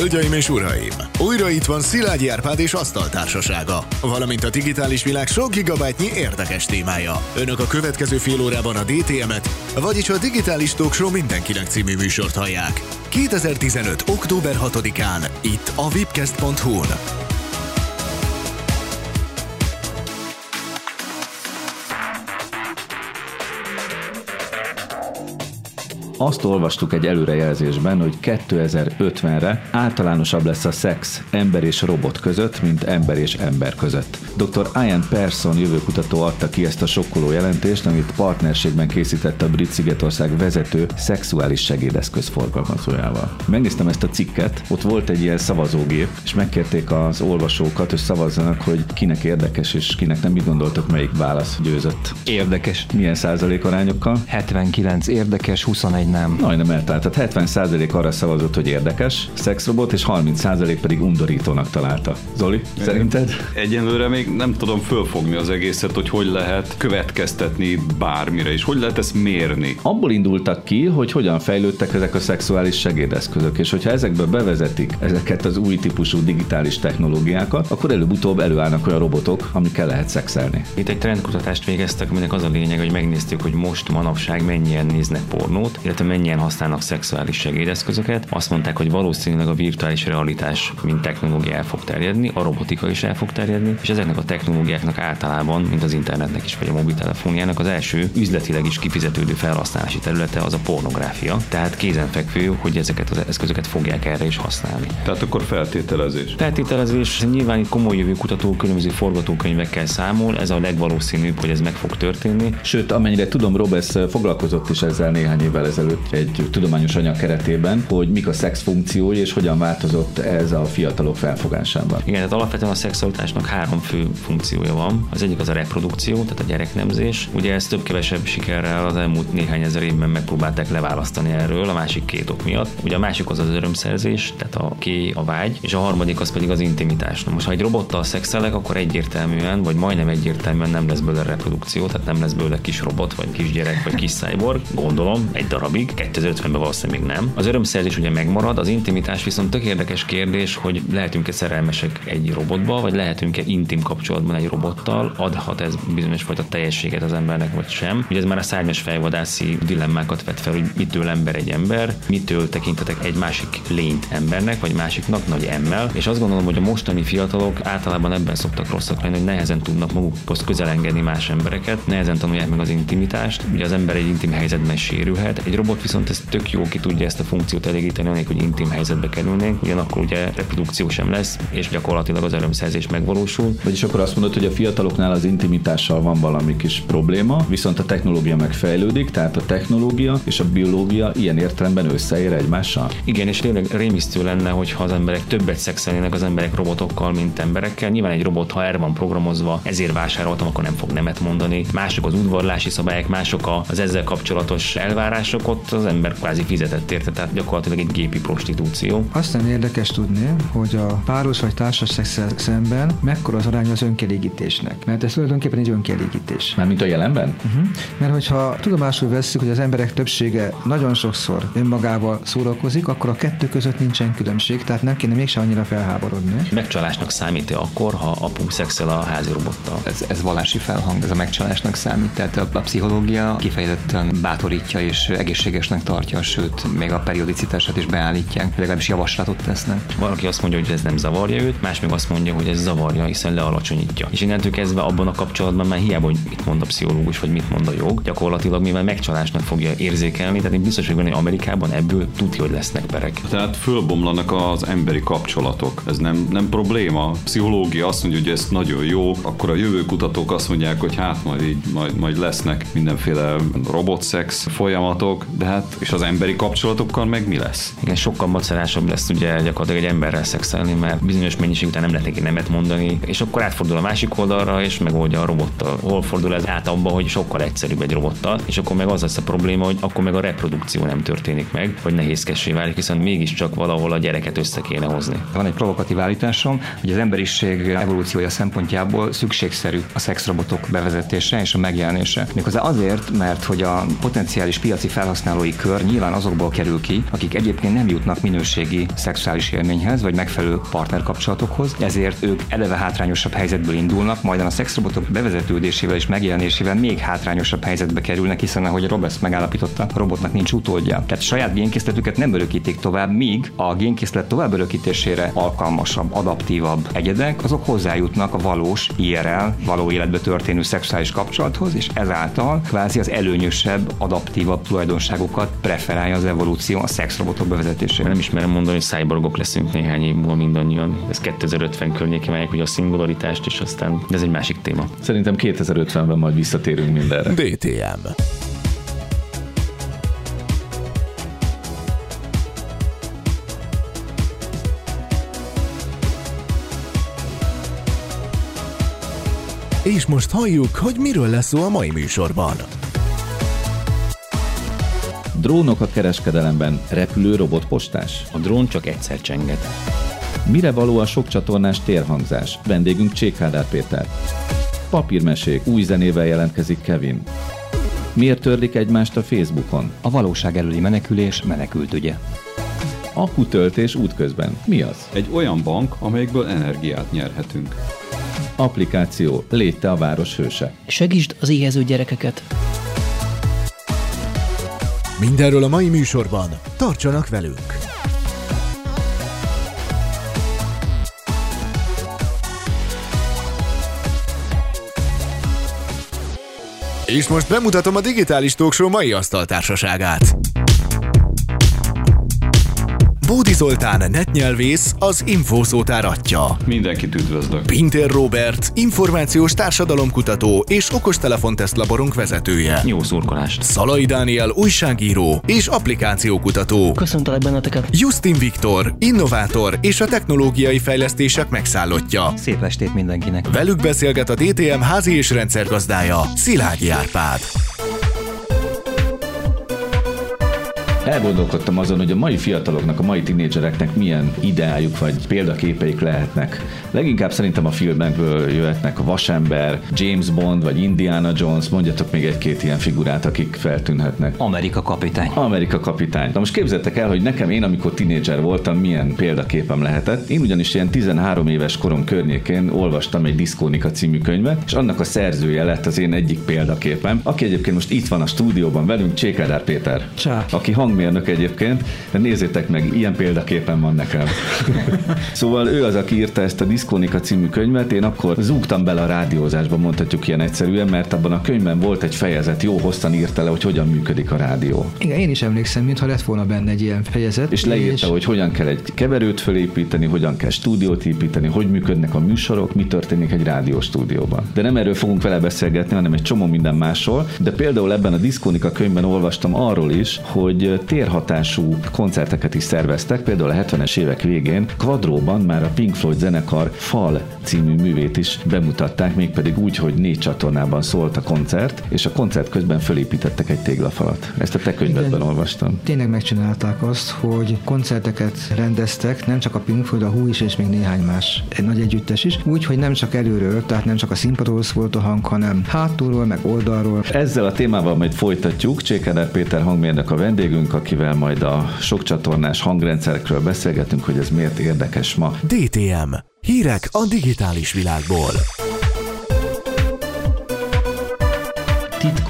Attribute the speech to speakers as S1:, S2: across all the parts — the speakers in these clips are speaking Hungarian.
S1: Hölgyeim és uraim! Újra itt van Szilágyi Árpád és Asztaltársasága, valamint a digitális világ sok gigabájtnyi érdekes témája. Önök a következő fél órában a DTM-et, vagyis a Digitális Talk Show mindenkinek című műsort hallják. 2015. október 6-án, itt a vipcast.hu-n.
S2: Azt olvastuk egy előrejelzésben, hogy 2050-re általánosabb lesz a szex ember és robot között, mint ember és ember között. Dr. Ian Persson jövőkutató adta ki ezt a sokkoló jelentést, amit partnerségben készített a Brit Szigetország vezető szexuális segédeszköz forgalmazójával. Megnéztem ezt a cikket, ott volt egy ilyen szavazógép, és megkérték az olvasókat, hogy szavazzanak, hogy kinek érdekes, és kinek nem. Mit gondoltok, melyik válasz győzött?
S3: Érdekes.
S2: Milyen százalékarányokkal?
S3: 79 érdekes, 21 nem.
S2: Majdnem eltalált. Tehát 70% arra szavazott, hogy érdekes szexrobot, és 30% pedig undorítónak találta. Zoli, szerinted?
S4: Egyenlőre még nem tudom fölfogni az egészet, hogy hogy lehet következtetni bármire, és hogy lehet ezt mérni.
S2: Abból indultak ki, hogy hogyan fejlődtek ezek a szexuális segédeszközök, és hogyha ezekbe bevezetik ezeket az új típusú digitális technológiákat, akkor előbb-utóbb előállnak olyan robotok, amikkel lehet szexelni.
S3: Itt egy trendkutatást végeztek, aminek az a lényeg, hogy megnéztük, hogy most manapság mennyien néznek pornót, illetve illetve mennyien használnak szexuális segédeszközöket. Azt mondták, hogy valószínűleg a virtuális realitás, mint technológia el fog terjedni, a robotika is el fog terjedni, és ezeknek a technológiáknak általában, mint az internetnek is, vagy a mobiltelefonjának az első üzletileg is kifizetődő felhasználási területe az a pornográfia. Tehát kézenfekvő, hogy ezeket az eszközöket fogják erre is használni.
S4: Tehát akkor feltételezés.
S3: Feltételezés, nyilván egy komoly jövőkutató különböző forgatókönyvekkel számol, ez a legvalószínűbb, hogy ez meg fog történni.
S2: Sőt, amennyire tudom, Robesz foglalkozott is ezzel néhány évvel ezelőtt egy tudományos anyag keretében, hogy mik a szex funkciói és hogyan változott ez a fiatalok felfogásában.
S3: Igen, tehát alapvetően a szexualitásnak három fő funkciója van. Az egyik az a reprodukció, tehát a gyereknemzés. Ugye ezt több-kevesebb sikerrel az elmúlt néhány ezer évben megpróbálták leválasztani erről, a másik két ok miatt. Ugye a másik az az örömszerzés, tehát a ké, a vágy, és a harmadik az pedig az intimitás. Na most, ha egy robottal szexelek, akkor egyértelműen, vagy majdnem egyértelműen nem lesz belőle reprodukció, tehát nem lesz belőle kis robot, vagy kis gyerek, vagy kis cyborg, gondolom, egy darabig darabig, 2050-ben valószínűleg még nem. Az örömszerzés ugye megmarad, az intimitás viszont tök érdekes kérdés, hogy lehetünk-e szerelmesek egy robotba, vagy lehetünk-e intim kapcsolatban egy robottal, adhat ez bizonyos fajta teljességet az embernek, vagy sem. Ugye ez már a szárnyas fejvadászi dilemmákat vet fel, hogy mitől ember egy ember, mitől tekintetek egy másik lényt embernek, vagy másiknak nagy emmel, és azt gondolom, hogy a mostani fiatalok általában ebben szoktak rosszak lenni, hogy nehezen tudnak magukhoz közel engedni más embereket, nehezen tanulják meg az intimitást. Ugye az ember egy intim helyzetben sérülhet, egy robot viszont ez tök jó ki tudja ezt a funkciót elégíteni, anélkül, hogy intim helyzetbe kerülnénk, ugyanakkor ugye reprodukció sem lesz, és gyakorlatilag az örömszerzés megvalósul.
S2: Vagyis akkor azt mondod, hogy a fiataloknál az intimitással van valami kis probléma, viszont a technológia megfejlődik, tehát a technológia és a biológia ilyen értelemben összeér egymással.
S3: Igen, és tényleg rémisztő lenne, hogyha az emberek többet szexelnének az emberek robotokkal, mint emberekkel. Nyilván egy robot, ha erre van programozva, ezért vásároltam, akkor nem fog nemet mondani. Mások az udvarlási szabályok, mások az ezzel kapcsolatos elvárások, ott az ember kvázi fizetett érte, tehát gyakorlatilag egy gépi prostitúció.
S5: Azt nem érdekes tudni, hogy a páros vagy társas szexel szemben mekkora az aránya az önkielégítésnek. Mert ez tulajdonképpen egy önkielégítés.
S2: Mármint a jelenben?
S5: Uh-huh. Mert hogyha tudomásul veszük, hogy az emberek többsége nagyon sokszor önmagával szórakozik, akkor a kettő között nincsen különbség, tehát nem kéne mégsem annyira felháborodni.
S3: Megcsalásnak számít akkor, ha apu szexel a házi robottal?
S6: Ez, ez vallási felhang, ez a megcsalásnak számít, tehát a, a pszichológia kifejezetten bátorítja és egészséges egészségesnek tartja, sőt, még a periodicitását is beállítják, legalábbis javaslatot tesznek.
S3: Valaki azt mondja, hogy ez nem zavarja őt, más meg azt mondja, hogy ez zavarja, hiszen lealacsonyítja. És innentől kezdve abban a kapcsolatban már hiába, hogy mit mond a pszichológus, vagy mit mond a jog, gyakorlatilag mivel megcsalásnak fogja érzékelni, tehát én biztos vagyok hogy Amerikában ebből tudja, hogy lesznek perek.
S4: Tehát fölbomlanak az emberi kapcsolatok. Ez nem, nem probléma. A pszichológia azt mondja, hogy ez nagyon jó, akkor a jövőkutatók azt mondják, hogy hát majd így majd, majd lesznek mindenféle robotszex folyamatok, de hát és az emberi kapcsolatokkal meg mi lesz?
S3: Igen, sokkal macerásabb lesz ugye gyakorlatilag egy emberrel szexelni, mert bizonyos mennyiség után nem lehet neki nemet mondani, és akkor átfordul a másik oldalra, és megoldja a robottal. Hol fordul ez át abba, hogy sokkal egyszerűbb egy robottal, és akkor meg az lesz a probléma, hogy akkor meg a reprodukció nem történik meg, vagy nehézkessé válik, hiszen mégiscsak valahol a gyereket össze kéne hozni.
S6: Van egy provokatív állításom, hogy az emberiség evolúciója szempontjából szükségszerű a szexrobotok bevezetése és a megjelenése. Méghozzá azért, mert hogy a potenciális piaci felhasználók felhasználói kör nyilván azokból kerül ki, akik egyébként nem jutnak minőségi szexuális élményhez, vagy megfelelő partnerkapcsolatokhoz, ezért ők eleve hátrányosabb helyzetből indulnak, majd a szexrobotok bevezetődésével és megjelenésével még hátrányosabb helyzetbe kerülnek, hiszen ahogy Roberts megállapította, a robotnak nincs utódja. Tehát saját génkészletüket nem örökítik tovább, míg a génkészlet tovább örökítésére alkalmasabb, adaptívabb egyedek, azok hozzájutnak a valós IRL, való életbe történő szexuális kapcsolathoz, és ezáltal kvázi az előnyösebb, adaptívabb tulajdonságokat preferálja az evolúció a szexrobotok bevezetésére.
S3: Nem ismerem mondani, hogy cyborgok leszünk néhány év múlva mindannyian. Ez 2050 környékén megyek, hogy a szingularitást, és aztán de ez egy másik téma.
S2: Szerintem 2050-ben majd visszatérünk mindenre.
S1: DTM. És most halljuk, hogy miről lesz szó a mai műsorban.
S2: Drónok a kereskedelemben, repülő robotpostás.
S3: A drón csak egyszer csenget.
S2: Mire való a sok csatornás térhangzás? Vendégünk Csékádár Péter. Papírmesék, új zenével jelentkezik Kevin. Miért törlik egymást a Facebookon?
S6: A valóság előli menekülés menekült ügye.
S2: Akutöltés útközben. Mi az?
S4: Egy olyan bank, amelyikből energiát nyerhetünk.
S2: Applikáció. Légy te a város hőse.
S7: Segítsd az éhező gyerekeket.
S1: Mindenről a mai műsorban. Tartsanak velünk! És most bemutatom a Digitális Talkshow mai asztaltársaságát. Bódi Zoltán netnyelvész, az infószótár atya.
S4: Mindenkit üdvözlök.
S1: Pinter Robert, információs társadalomkutató és okostelefonteszt laborunk vezetője.
S3: Jó szurkolást.
S1: Szalai Dániel újságíró és applikációkutató.
S7: Köszöntelek benneteket.
S1: Justin Viktor, innovátor és a technológiai fejlesztések megszállottja.
S6: Szép estét mindenkinek!
S1: Velük beszélget a DTM házi és rendszergazdája, Szilágyi Árpád.
S2: Elgondolkodtam azon, hogy a mai fiataloknak, a mai tinédzsereknek milyen ideájuk vagy példaképeik lehetnek. Leginkább szerintem a filmekből jöhetnek a Vasember, James Bond vagy Indiana Jones, mondjatok még egy-két ilyen figurát, akik feltűnhetnek.
S6: Amerika kapitány.
S2: Amerika kapitány. Na most képzeltek el, hogy nekem én, amikor tinédzser voltam, milyen példaképem lehetett. Én ugyanis ilyen 13 éves korom környékén olvastam egy Diszkónika című könyvet, és annak a szerzője lett az én egyik példaképem, aki egyébként most itt van a stúdióban velünk, Csékádár Péter.
S5: Csá.
S2: Aki hangmérnök egyébként, de nézzétek meg, ilyen példaképen van nekem. szóval ő az, aki írta ezt a Diszkónika című könyvet, én akkor zúgtam bele a rádiózásba, mondhatjuk ilyen egyszerűen, mert abban a könyvben volt egy fejezet, jó hosszan írta le, hogy hogyan működik a rádió.
S5: Igen, én is emlékszem, mintha lett volna benne egy ilyen fejezet.
S2: És leírta, hogy hogyan kell egy keverőt fölépíteni, hogyan kell stúdiót építeni, hogy működnek a műsorok, mi történik egy rádióstúdióban. De nem erről fogunk vele beszélgetni, hanem egy csomó minden másról. De például ebben a Diszkónika könyvben olvastam arról is, hogy térhatású koncerteket is szerveztek, például a 70-es évek végén Quadróban már a Pink Floyd zenekar Fal című művét is bemutatták, mégpedig úgy, hogy négy csatornában szólt a koncert, és a koncert közben fölépítettek egy téglafalat. Ezt a te könyvedben
S5: Igen.
S2: olvastam.
S5: Tényleg megcsinálták azt, hogy koncerteket rendeztek, nem csak a Pink Floyd, a Who is, és még néhány más, egy nagy együttes is, úgy, hogy nem csak előről, tehát nem csak a színpadról szólt a hang, hanem hátulról, meg oldalról.
S2: Ezzel a témával majd folytatjuk. Csékeder Péter hangmérnök a vendégünk, akivel majd a sok csatornás hangrendszerekről beszélgetünk, hogy ez miért érdekes ma.
S1: DTM. Hírek a digitális világból.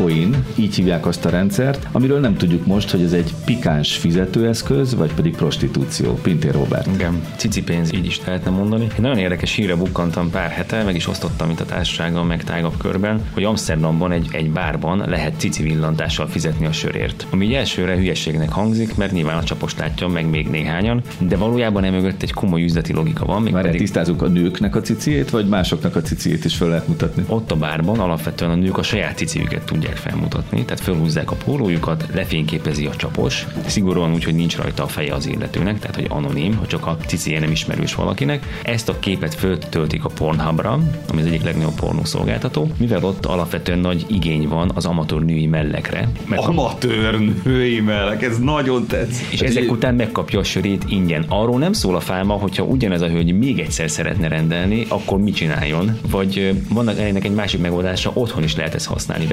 S2: Titcoin, így hívják azt a rendszert, amiről nem tudjuk most, hogy ez egy pikáns fizetőeszköz, vagy pedig prostitúció. Pintér Robert.
S3: Igen, cici pénz, így is lehetne mondani. Egy nagyon érdekes hírre bukkantam pár hete, meg is osztottam itt a társasággal, meg tágabb körben, hogy Amsterdamban egy, egy bárban lehet cici villantással fizetni a sörért. Ami így elsőre hülyeségnek hangzik, mert nyilván a csapos látja meg még néhányan, de valójában emögött egy komoly üzleti logika van. Még
S2: Már
S3: pedig
S2: tisztázunk a nőknek a ciciét, vagy másoknak a ciciét is fel lehet mutatni?
S3: ott a bárban alapvetően a nők a saját ciciüket tudják felmutatni, tehát felhúzzák a pólójukat, lefényképezi a csapos, szigorúan úgy, hogy nincs rajta a feje az illetőnek, tehát hogy anonim, hogy csak a cicie nem ismerős valakinek. Ezt a képet föltöltik a Pornhubra, ami az egyik legnagyobb pornószolgáltató, mivel ott alapvetően nagy igény van az amatőr női mellekre. Mert
S4: Amatőr női mellek, ez nagyon tetszik.
S3: és ezek után megkapja a sörét ingyen. Arról nem szól a fáma, hogyha ugyanez a hölgy még egyszer szeretne rendelni, akkor mit csináljon? Vagy vannak ennek egy másik megoldása, otthon is lehet ezt használni,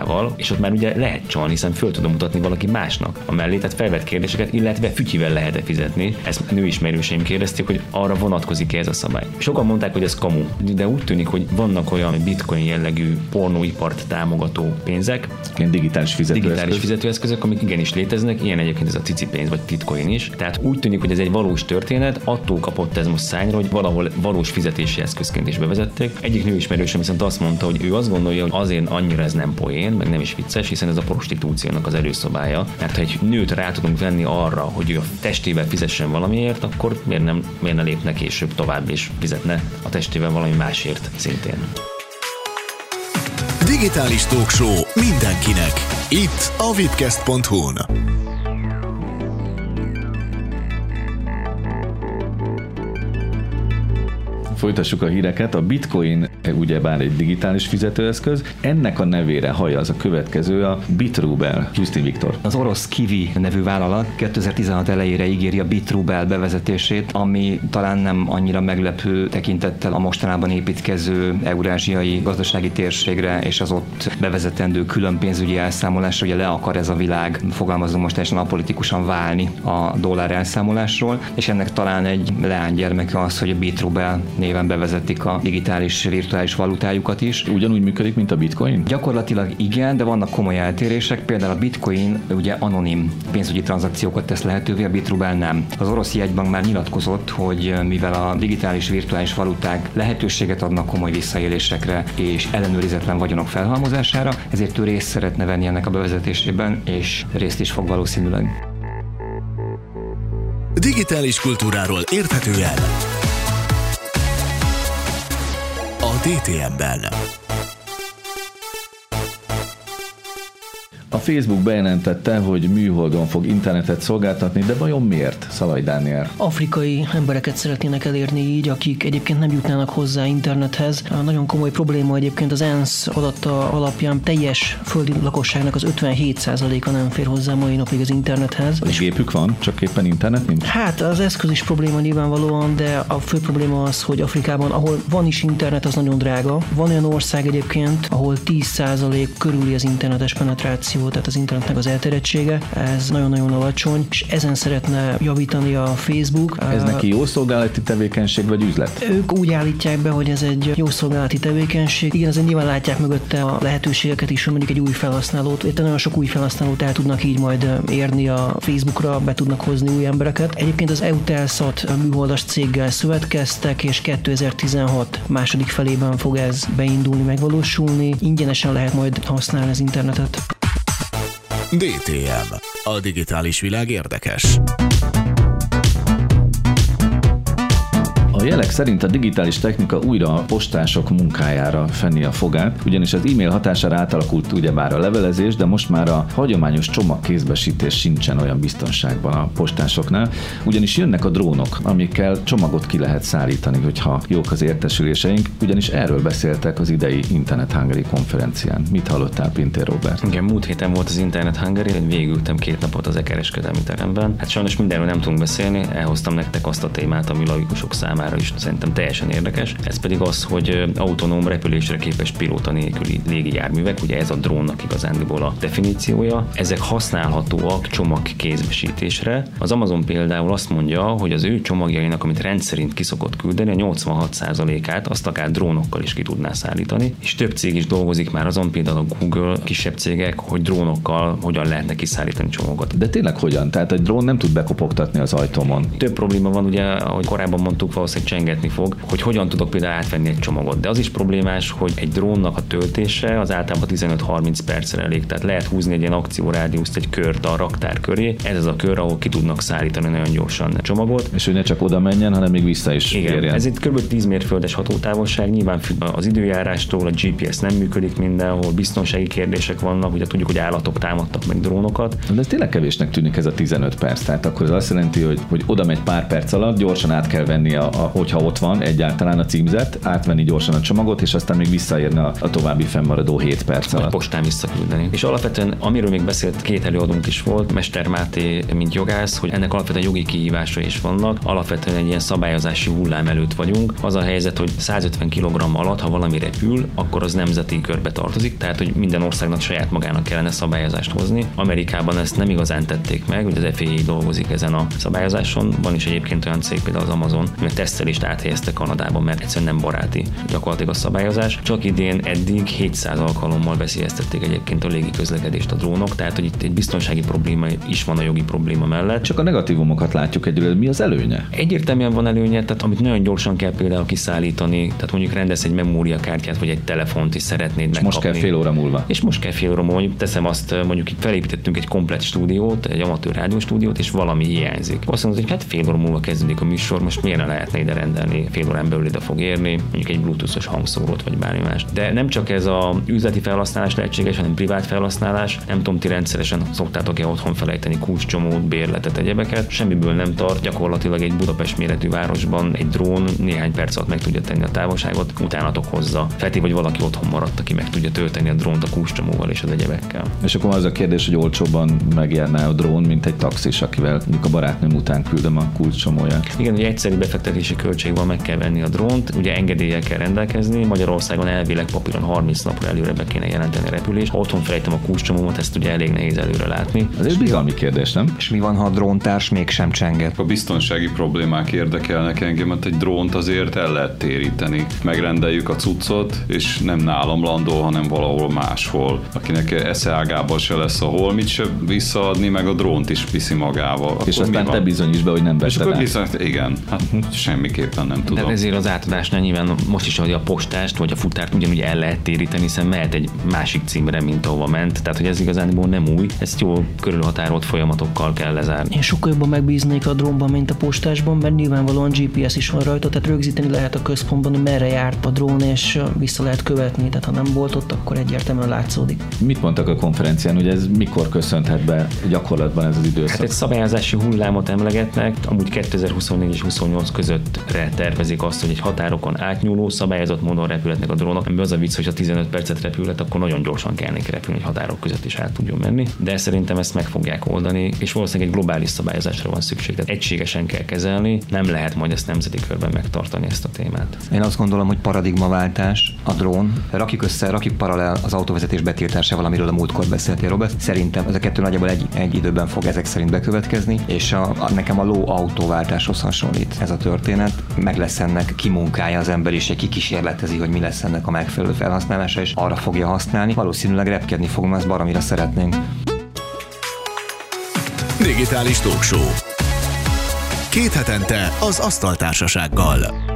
S3: kamerával, és ott már ugye lehet csalni, hiszen föl tudom mutatni valaki másnak a mellé, tehát felvett kérdéseket, illetve fütyivel lehet fizetni. Ezt nőismerőseim kérdezték, hogy arra vonatkozik ez a szabály. Sokan mondták, hogy ez kamu, de úgy tűnik, hogy vannak olyan bitcoin jellegű pornóipart támogató pénzek,
S2: Ilyen digitális fizetőeszköz.
S3: digitális fizetőeszközök, amik igenis léteznek, ilyen egyébként ez a cici pénz vagy titcoin is. Tehát úgy tűnik, hogy ez egy valós történet, attól kapott ez most szányra, hogy valahol valós fizetési eszközként is bevezették. Egyik nő ismerősöm viszont azt mondta, hogy ő azt gondolja, hogy azért annyira ez nem poén, meg nem is vicces, hiszen ez a prostitúciónak az előszobája. Mert ha egy nőt rá tudunk venni arra, hogy ő a testével fizessen valamiért, akkor miért nem, miért ne lépne később tovább és fizetne a testével valami másért szintén.
S1: Digitális Talkshow mindenkinek. Itt a vipcast.hu-n.
S2: Folytassuk a híreket. A bitcoin ugyebár egy digitális fizetőeszköz. Ennek a nevére hallja az a következő, a Bitrubel. Justin Viktor.
S6: Az orosz Kiwi nevű vállalat 2016 elejére ígéri a Bitrubel bevezetését, ami talán nem annyira meglepő tekintettel a mostanában építkező eurázsiai gazdasági térségre és az ott bevezetendő külön pénzügyi elszámolásra, ugye le akar ez a világ, fogalmazom most teljesen apolitikusan válni a dollár elszámolásról, és ennek talán egy leánygyermeke az, hogy a Bitrubel néven bevezetik a digitális virtuális valutájukat is.
S2: Ugyanúgy működik, mint a bitcoin?
S6: Gyakorlatilag igen, de vannak komoly eltérések. Például a bitcoin ugye anonim pénzügyi tranzakciókat tesz lehetővé, a Bitrubel nem. Az orosz jegybank már nyilatkozott, hogy mivel a digitális virtuális valuták lehetőséget adnak komoly visszaélésekre és ellenőrizetlen vagyonok felhalmozására, ezért ő részt szeretne venni ennek a bevezetésében, és részt is fog valószínűleg.
S1: Digitális kultúráról érthetően a DTM-ben.
S2: A Facebook bejelentette, hogy műholdon fog internetet szolgáltatni, de vajon miért? Szalaj Dániel.
S7: Afrikai embereket szeretnének elérni így, akik egyébként nem jutnának hozzá internethez. A nagyon komoly probléma egyébként az ENSZ adatta alapján teljes földi lakosságnak az 57%-a nem fér hozzá mai napig az internethez.
S2: És gépük van, csak éppen internet nincs?
S7: Hát az eszköz is probléma nyilvánvalóan, de a fő probléma az, hogy Afrikában, ahol van is internet, az nagyon drága. Van olyan ország egyébként, ahol 10% körüli az internetes penetráció, tehát az internetnek az elterjedtsége, ez nagyon-nagyon alacsony, és ezen szeretne javítani a Facebook.
S2: Ez neki jó szolgálati tevékenység vagy üzlet?
S7: Ők úgy állítják be, hogy ez egy jó szolgálati tevékenység. Igen, azért nyilván látják mögötte a lehetőségeket is, hogy mondjuk egy új felhasználót, itt nagyon sok új felhasználót el tudnak így majd érni a Facebookra, be tudnak hozni új embereket. Egyébként az Eutelsat műholdas céggel szövetkeztek, és 2016 második felében fog ez beindulni, megvalósulni. Ingyenesen lehet majd használni az internetet.
S1: DTM. A digitális világ érdekes.
S2: A jelek szerint a digitális technika újra a postások munkájára fenni a fogát, ugyanis az e-mail hatására átalakult ugyebár a levelezés, de most már a hagyományos csomagkézbesítés sincsen olyan biztonságban a postásoknál, ugyanis jönnek a drónok, amikkel csomagot ki lehet szállítani, hogyha jók az értesüléseink, ugyanis erről beszéltek az idei Internet Hungary konferencián. Mit hallottál, Pintér Robert?
S3: Igen, múlt héten volt az Internet Hungary, én végültem két napot az e-kereskedelmi teremben. Hát sajnos mindenről nem tudunk beszélni, elhoztam nektek azt a témát, ami laikusok számára is szerintem teljesen érdekes. Ez pedig az, hogy autonóm repülésre képes pilóta nélküli légi járművek, ugye ez a drónnak igazándiból a definíciója. Ezek használhatóak csomagkézbesítésre. Az Amazon például azt mondja, hogy az ő csomagjainak, amit rendszerint kiszokott küldeni, a 86%-át azt akár drónokkal is ki tudná szállítani, és több cég is dolgozik már azon, például a Google, kisebb cégek, hogy drónokkal hogyan lehetne kiszállítani csomagot.
S2: De tényleg hogyan? Tehát egy drón nem tud bekopogtatni az ajtómon.
S3: Több probléma van, ugye, ahogy korábban mondtuk, valószínűleg csengetni fog, hogy hogyan tudok például átvenni egy csomagot. De az is problémás, hogy egy drónnak a töltése az általában 15-30 percre elég, tehát lehet húzni egy ilyen akciórádiuszt, egy kört a raktár köré. Ez az a kör, ahol ki tudnak szállítani nagyon gyorsan csomagot.
S2: És hogy ne csak oda menjen, hanem még vissza is
S3: Igen,
S2: érjen.
S3: ez itt kb. 10 mérföldes hatótávolság, nyilván függ az időjárástól, a GPS nem működik mindenhol, biztonsági kérdések vannak, ugye tudjuk, hogy állatok támadtak meg drónokat.
S2: De ez tényleg kevésnek tűnik ez a 15 perc. Tehát akkor ez azt jelenti, hogy, hogy oda megy pár perc alatt, gyorsan át kell venni a, a hogyha ott van egyáltalán a címzet, átvenni gyorsan a csomagot, és aztán még visszaérne a, a további fennmaradó 7 perc alatt.
S3: postán visszaküldeni. És alapvetően, amiről még beszélt két előadónk is volt, Mester Máté, mint jogász, hogy ennek alapvetően jogi kihívásai is vannak. Alapvetően egy ilyen szabályozási hullám előtt vagyunk. Az a helyzet, hogy 150 kg alatt, ha valami repül, akkor az nemzeti körbe tartozik, tehát hogy minden országnak saját magának kellene szabályozást hozni. Amerikában ezt nem igazán tették meg, hogy az FAA dolgozik ezen a szabályozáson. Van is egyébként olyan cég, például az Amazon, mert tesztelést áthelyezte Kanadában, mert egyszerűen nem baráti gyakorlatilag a szabályozás. Csak idén eddig 700 alkalommal veszélyeztették egyébként a légi közlekedést a drónok, tehát hogy itt egy biztonsági probléma is van a jogi probléma mellett.
S2: Csak a negatívumokat látjuk egyről, mi az előnye?
S3: Egyértelműen van előnye, tehát amit nagyon gyorsan kell például kiszállítani, tehát mondjuk rendez egy memóriakártyát vagy egy telefont is szeretnéd
S2: és
S3: megkapni.
S2: most kell fél óra múlva.
S3: És most kell fél óra múlva, mondjuk teszem azt, mondjuk itt felépítettünk egy komplet stúdiót, egy amatőr rádióstúdiót, és valami hiányzik. Azt mondod, hogy hát fél óra múlva kezdődik a műsor, most miért ne lehetne ide rendelni, fél órán belül ide fog érni, mondjuk egy bluetoothos hangszórót vagy bármi más. De nem csak ez a üzleti felhasználás lehetséges, hanem privát felhasználás. Nem tudom, ti rendszeresen szoktátok-e otthon felejteni kulcscsomót, bérletet, egyebeket. Semmiből nem tart, gyakorlatilag egy Budapest méretű városban egy drón néhány perc alatt meg tudja tenni a távolságot, utánatok hozza. Feltéve, hogy valaki otthon maradt, aki meg tudja tölteni a drónt a kulcscsomóval és az egyebekkel.
S2: És akkor az a kérdés, hogy olcsóbban megjárná a drón, mint egy taxis, akivel mondjuk a barátnőm után küldöm a kulcscsomóját.
S3: Igen, egy egyszerű befektetési költség van, meg kell venni a drónt, ugye engedéllyel kell rendelkezni. Magyarországon elvileg papíron 30 napra előre be kéne jelenteni a repülést. Ha otthon felejtem a kulcscsomómat, ezt ugye elég nehéz előre látni.
S2: Ez egy bizalmi kérdés, nem?
S6: És mi van, ha a dróntárs mégsem csenget?
S4: A biztonsági problémák érdekelnek engem, mert egy drónt azért el lehet téríteni. Megrendeljük a cuccot, és nem nálam landol, hanem valahol máshol. Akinek esze ágában se lesz a holmit se visszaadni, meg a drónt is viszi magával.
S2: És
S4: Akkor
S2: aztán te bizonyíts be, hogy nem
S4: És
S2: vetted
S4: akkor
S2: át.
S4: bizony, igen, hát semmiképpen nem
S3: De
S4: tudom.
S3: ezért az átadásnál nyilván most is, hogy a postást vagy a futárt ugyanúgy el lehet téríteni, hiszen mehet egy másik címre, mint ahova ment. Tehát, hogy ez igazából nem új, ezt jól körülhatárolt folyamatokkal kell lezárni.
S7: Én sokkal jobban megbíznék a drónban, mint a postásban, mert nyilvánvalóan GPS is van rajta, tehát rögzíteni lehet a központban, hogy merre járt a drón, és vissza lehet követni. Tehát ha nem volt ott, akkor egyértelműen látszódik.
S2: Mit mondtak a konferencián, hogy ez mikor köszönhet be gyakorlatban ez az időszak?
S3: Hát egy szabályozási hullámot emlegetnek, amúgy 2024 és 28 közöttre tervezik azt, hogy egy határokon átnyúló szabályozott módon repülhetnek a drónok, amiben az a vicc, hogy ha 15 percet repülhet, akkor nagyon gyorsan kell neki repülni, hogy határok között is át tudjon menni. De szerintem ezt meg fogják oldani, és valószínűleg egy globális szabályozásra van szükség. Tehát egységesen kell kezelni, nem lehet majd ezt nemzeti körben megtartani ezt a témát.
S6: Én azt gondolom, hogy paradigmaváltás a drón. Rakjuk össze, rakjuk paralel az autóvezetés betiltásával, amiről a múltkor beszéltél, Robert. Szerintem ez a kettő nagyjából egy, egy időben fog ezek szerint bekövetkezni, és a, a, nekem a ló autóváltáshoz hasonlít ez a történet. Meg lesz ennek kimunkája az emberiség, kikísérletezi, hogy mi lesz ennek a megfelelő felhasználása, és arra fogja használni. Valószínűleg repkedni fogunk, ezt baromira szeretnénk.
S1: Digitális Talkshow. Két hetente az Asztaltársasággal.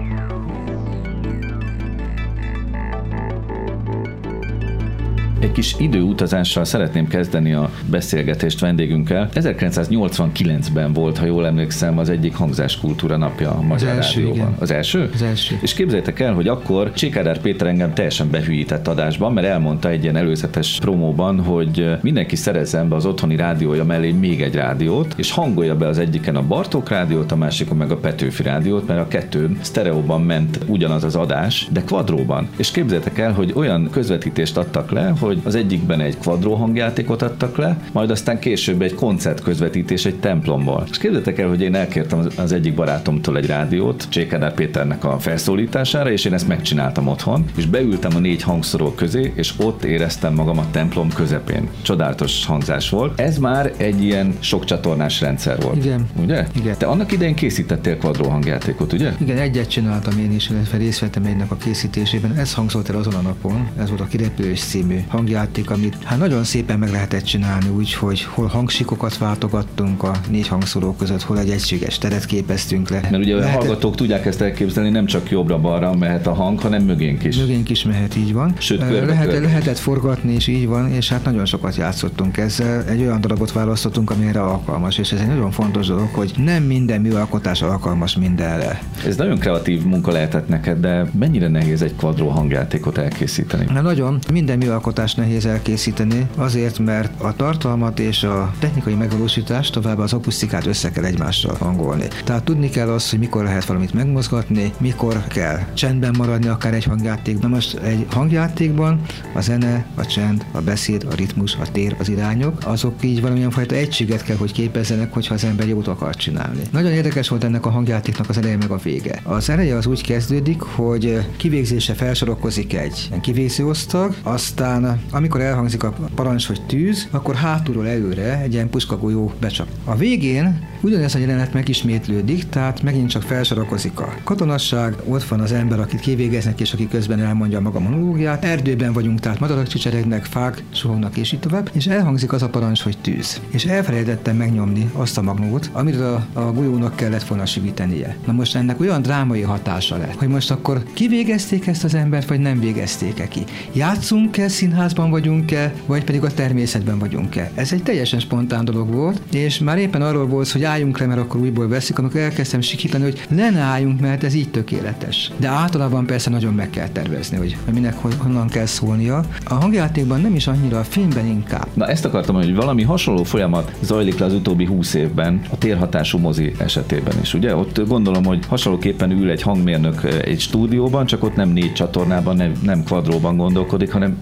S2: Egy kis időutazással szeretném kezdeni a beszélgetést vendégünkkel. 1989-ben volt, ha jól emlékszem, az egyik hangzáskultúra napja a Magyar
S5: első,
S2: Rádióban.
S5: igen.
S2: Az első?
S5: Az első.
S2: És képzeljétek el, hogy akkor Csikádár Péter engem teljesen behűített adásban, mert elmondta egy ilyen előzetes promóban, hogy mindenki szerezzen be az otthoni rádiója mellé még egy rádiót, és hangolja be az egyiken a Bartók rádiót, a másikon meg a Petőfi rádiót, mert a kettőn sztereóban ment ugyanaz az adás, de kvadróban. És képzeljétek el, hogy olyan közvetítést adtak le, hogy az egyikben egy kvadró hangjátékot adtak le, majd aztán később egy koncert közvetítés egy templomból. És képzeljétek el, hogy én elkértem az- egyik barátomtól egy rádiót, Csékádár Péternek a felszólítására, és én ezt megcsináltam otthon, és beültem a négy hangszoró közé, és ott éreztem magam a templom közepén. Csodálatos hangzás volt. Ez már egy ilyen sok csatornás rendszer volt.
S5: Igen.
S2: Ugye?
S5: Igen.
S2: Te annak idején készítettél kvadró hangjátékot, ugye?
S5: Igen, egyet csináltam én is, illetve részt vettem egynek a készítésében. Ez hangzott el azon a napon, ez volt a Kirepülés című hangjáték, amit hát nagyon szépen meg lehetett csinálni úgy, hogy hol hangsikokat váltogattunk a négy hangszóró között, hol egy egységes teret képeztünk le.
S2: Mert ugye a
S5: Lehetett-
S2: hallgatók tudják ezt elképzelni, nem csak jobbra-balra mehet a hang, hanem mögénk is.
S5: Mögénk is mehet, így van.
S2: Sőt, körbe-
S5: Lehet,
S2: körbe.
S5: lehetett forgatni, és így van, és hát nagyon sokat játszottunk ezzel. Egy olyan darabot választottunk, ami erre alkalmas, és ez egy nagyon fontos dolog, hogy nem minden műalkotás alkalmas mindenre.
S2: Ez nagyon kreatív munka lehetett neked, de mennyire nehéz egy kvadró hangjátékot elkészíteni?
S5: Na nagyon, minden műalkotás hallgatást nehéz elkészíteni, azért, mert a tartalmat és a technikai megvalósítást tovább az akusztikát össze kell egymással hangolni. Tehát tudni kell azt, hogy mikor lehet valamit megmozgatni, mikor kell csendben maradni akár egy hangjátékban. Most egy hangjátékban a zene, a csend, a beszéd, a ritmus, a tér, az irányok, azok így valamilyen fajta egységet kell, hogy képezzenek, hogyha az ember jót akar csinálni. Nagyon érdekes volt ennek a hangjátéknak az eleje meg a vége. Az eleje az úgy kezdődik, hogy kivégzése felsorokozik egy kivégző osztag, aztán amikor elhangzik a parancs, hogy tűz, akkor hátulról előre egy ilyen puskagolyó becsap. A végén ugyanez a jelenet megismétlődik, tehát megint csak felsorakozik a katonasság, ott van az ember, akit kivégeznek, és aki közben elmondja maga monológiát. Erdőben vagyunk, tehát madarak csicseregnek, fák suhognak, és így tovább, és elhangzik az a parancs, hogy tűz. És elfelejtettem megnyomni azt a magnót, amiről a, a golyónak kellett volna sivítenie. Na most ennek olyan drámai hatása lett, hogy most akkor kivégezték ezt az embert, vagy nem végezték-e ki. Játszunk-e, színházban vagyunk-e, vagy pedig a természetben vagyunk-e. Ez egy teljesen spontán dolog volt, és már éppen arról volt, hogy álljunk le, mert akkor újból veszik, amikor elkezdtem sikítani, hogy le ne álljunk, mert ez így tökéletes. De általában persze nagyon meg kell tervezni, hogy minek honnan kell szólnia. A hangjátékban nem is annyira, a filmben inkább.
S2: Na ezt akartam, hogy valami hasonló folyamat zajlik le az utóbbi húsz évben a térhatású mozi esetében is. Ugye ott gondolom, hogy hasonlóképpen ül egy hangmérnök egy stúdióban, csak ott nem négy csatornában, nem, nem kvadróban gondolkodik, hanem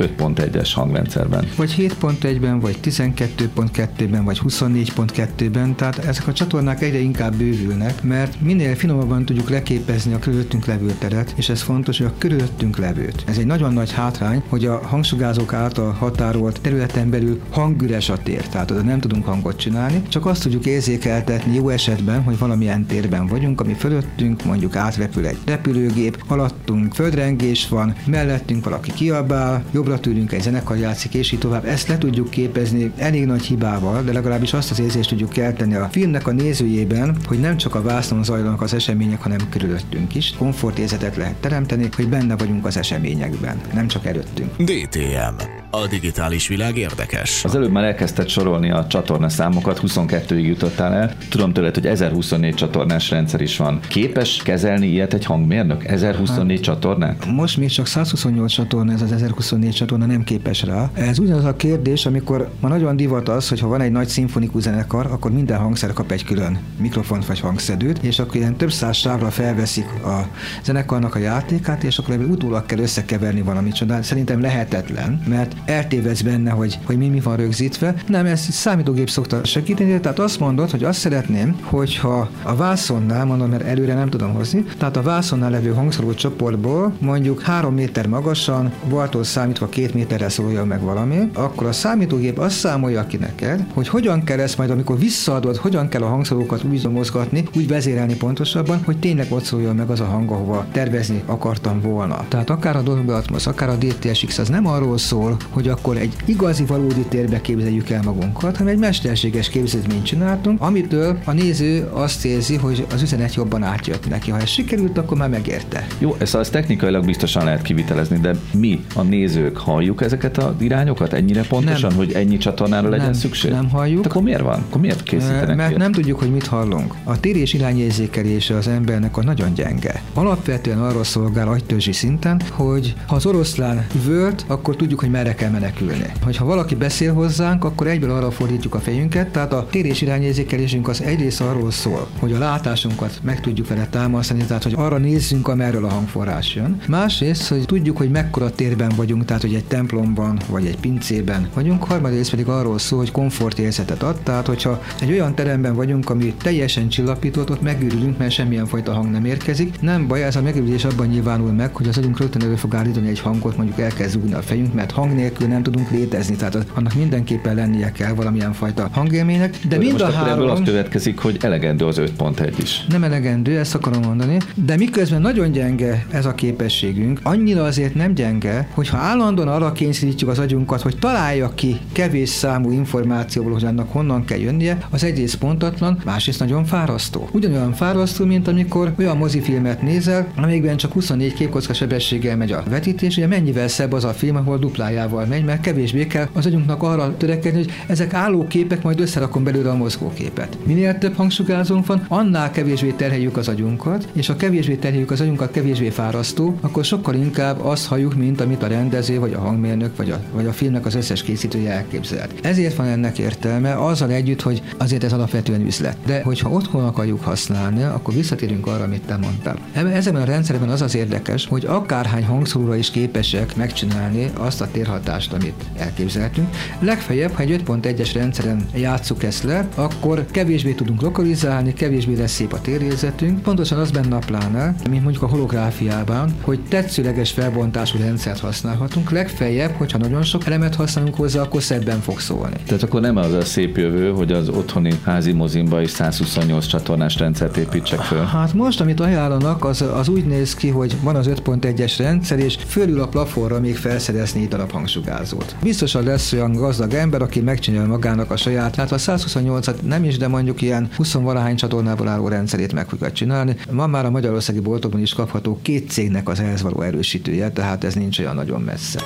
S2: 5.1-es hangrendszerben.
S5: Vagy 7.1-ben, vagy 12.2-ben, vagy 24.2-ben, tehát ezek a csatornák egyre inkább bővülnek, mert minél finomabban tudjuk leképezni a körülöttünk levő teret, és ez fontos, hogy a körülöttünk levőt. Ez egy nagyon nagy hátrány, hogy a hangsugázók által határolt területen belül hangüres a tér, tehát oda nem tudunk hangot csinálni, csak azt tudjuk érzékeltetni jó esetben, hogy valamilyen térben vagyunk, ami fölöttünk mondjuk átrepül egy repülőgép, alattunk földrengés van, mellettünk valaki kiabál, jobbra tőlünk egy zenekar játszik, és így tovább. Ezt le tudjuk képezni elég nagy hibával, de legalábbis azt az érzést tudjuk kelteni a filmnek a nézőjében, hogy nem csak a vásznon zajlanak az események, hanem körülöttünk is. Komfortérzetet lehet teremteni, hogy benne vagyunk az eseményekben, nem csak előttünk.
S1: DTM. A digitális világ érdekes.
S2: Az előbb már elkezdted sorolni a csatorna számokat, 22-ig jutottál el. Tudom tőled, hogy 1024 csatornás rendszer is van. Képes kezelni ilyet egy hangmérnök? 1024 hát, csatornát?
S5: Most még csak 128 csatorna, ez az 1024 csatorna nem képes rá. Ez ugyanaz a kérdés, amikor ma nagyon divat az, hogy ha van egy nagy szimfonikus zenekar, akkor minden hangszer kap egy külön mikrofont vagy hangszedőt, és akkor ilyen több száz sávra felveszik a zenekarnak a játékát, és akkor utólag kell összekeverni valamit. De szerintem lehetetlen, mert eltévez benne, hogy, hogy mi mi van rögzítve. Nem, ez számítógép szokta segíteni, tehát azt mondod, hogy azt szeretném, hogyha a vászonnál, mondom, mert előre nem tudom hozni, tehát a vászonnál levő hangszorú csoportból mondjuk három méter magasan, baltól számítva két méterre szólja meg valami, akkor a számítógép azt számolja ki neked, hogy hogyan kell ezt majd, amikor visszaadod, hogyan kell a hangszorokat úgy mozgatni, úgy vezérelni pontosabban, hogy tényleg ott szóljon meg az a hang, ahova tervezni akartam volna. Tehát akár a Dolby Atmos, akár a DTSX, az nem arról szól, hogy akkor egy igazi valódi térbe képzeljük el magunkat, hanem egy mesterséges képzetményt csináltunk, amitől a néző azt érzi, hogy az üzenet jobban átjött neki. Ha ez sikerült, akkor már megérte.
S2: Jó, ezt az technikailag biztosan lehet kivitelezni, de mi, a nézők, halljuk ezeket az irányokat ennyire pontosan, nem. hogy ennyi csatornára legyen
S5: nem,
S2: szükség?
S5: Nem halljuk.
S2: De akkor miért van? Akkor miért készítenek
S5: Mert
S2: ilyet?
S5: nem tudjuk, hogy mit hallunk. A tér és irányérzékelése az embernek a nagyon gyenge. Alapvetően arról szolgál agytörzsi szinten, hogy ha az oroszlán üvölt, akkor tudjuk, hogy merre kell menekülni. Hogyha valaki beszél hozzánk, akkor egyből arra fordítjuk a fejünket, tehát a tér és irányérzékelésünk az egyrészt arról szól, hogy a látásunkat meg tudjuk vele támasztani, tehát hogy arra nézzünk, amerről a hangforrás jön. Másrészt, hogy tudjuk, hogy mekkora térben vagyunk, tehát hogy egy templomban vagy egy pincében vagyunk. Harmadrészt pedig arról szól, hogy komfortérzetet ad, tehát hogyha egy olyan teremben vagyunk, ami teljesen csillapított, ott megőrülünk, mert semmilyen fajta hang nem érkezik. Nem baj, ez a megőrülés abban nyilvánul meg, hogy az agyunk rögtön elő fog állítani egy hangot, mondjuk elkezd zúgni a fejünk, mert hang nélkül nem tudunk létezni, tehát annak mindenképpen lennie kell valamilyen fajta hangélménynek. De, mind
S2: most
S5: a három...
S2: ebből az következik, hogy elegendő az 5.1 is.
S5: Nem elegendő, ezt akarom mondani, de miközben nagyon gyenge ez a képességünk, annyira azért nem gyenge, hogyha állandóan arra kényszerítjük az agyunkat, hogy találja ki kevés számú információból, hogy annak honnan kell jönnie, az egyrészt pontatlan, másrészt nagyon fárasztó. Ugyanolyan fárasztó, mint amikor olyan mozifilmet nézel, amelyikben csak 24 képkocka sebességgel megy a vetítés, ugye mennyivel szebb az a film, ahol duplájával megy, mert kevésbé kell az agyunknak arra törekedni, hogy ezek álló képek, majd összerakom belőle a mozgóképet. Minél több hangsugázónk van, annál kevésbé terheljük az agyunkat, és ha kevésbé terheljük az agyunkat, kevésbé fárasztó, akkor sokkal inkább azt halljuk, mint amit a rendező vagy a hangmérnök filmmérnök, vagy a, vagy a filmnek az összes készítője elképzelt. Ezért van ennek értelme, azzal együtt, hogy azért ez alapvetően üzlet. De hogyha otthon akarjuk használni, akkor visszatérünk arra, amit te mondtál. Ezen a rendszerben az az érdekes, hogy akárhány hangszóróra is képesek megcsinálni azt a térhatást, amit elképzeltünk. Legfeljebb, ha egy 5.1-es rendszeren játsszuk ezt le, akkor kevésbé tudunk lokalizálni, kevésbé lesz szép a térérzetünk. Pontosan az benne a plánál, mint mondjuk a holográfiában, hogy tetszőleges felbontású rendszert használhatunk. Legfeljebb, hogyha nagyon sok elemet használunk hozzá, akkor szebben fog szólni.
S2: Tehát akkor nem az a szép jövő, hogy az otthoni házi mozimba is 128 csatornás rendszert építsek föl?
S5: Hát most, amit ajánlanak, az, az úgy néz ki, hogy van az 5.1-es rendszer, és fölül a plafonra még felszerezni egy darab hangsugázót. Biztosan lesz olyan gazdag ember, aki megcsinálja magának a saját, hát a 128-at nem is, de mondjuk ilyen 20 valahány csatornából álló rendszerét meg fogja csinálni. Ma már a magyarországi boltokban is kapható két cégnek az ehhez való erősítője, tehát ez nincs olyan nagyon messze.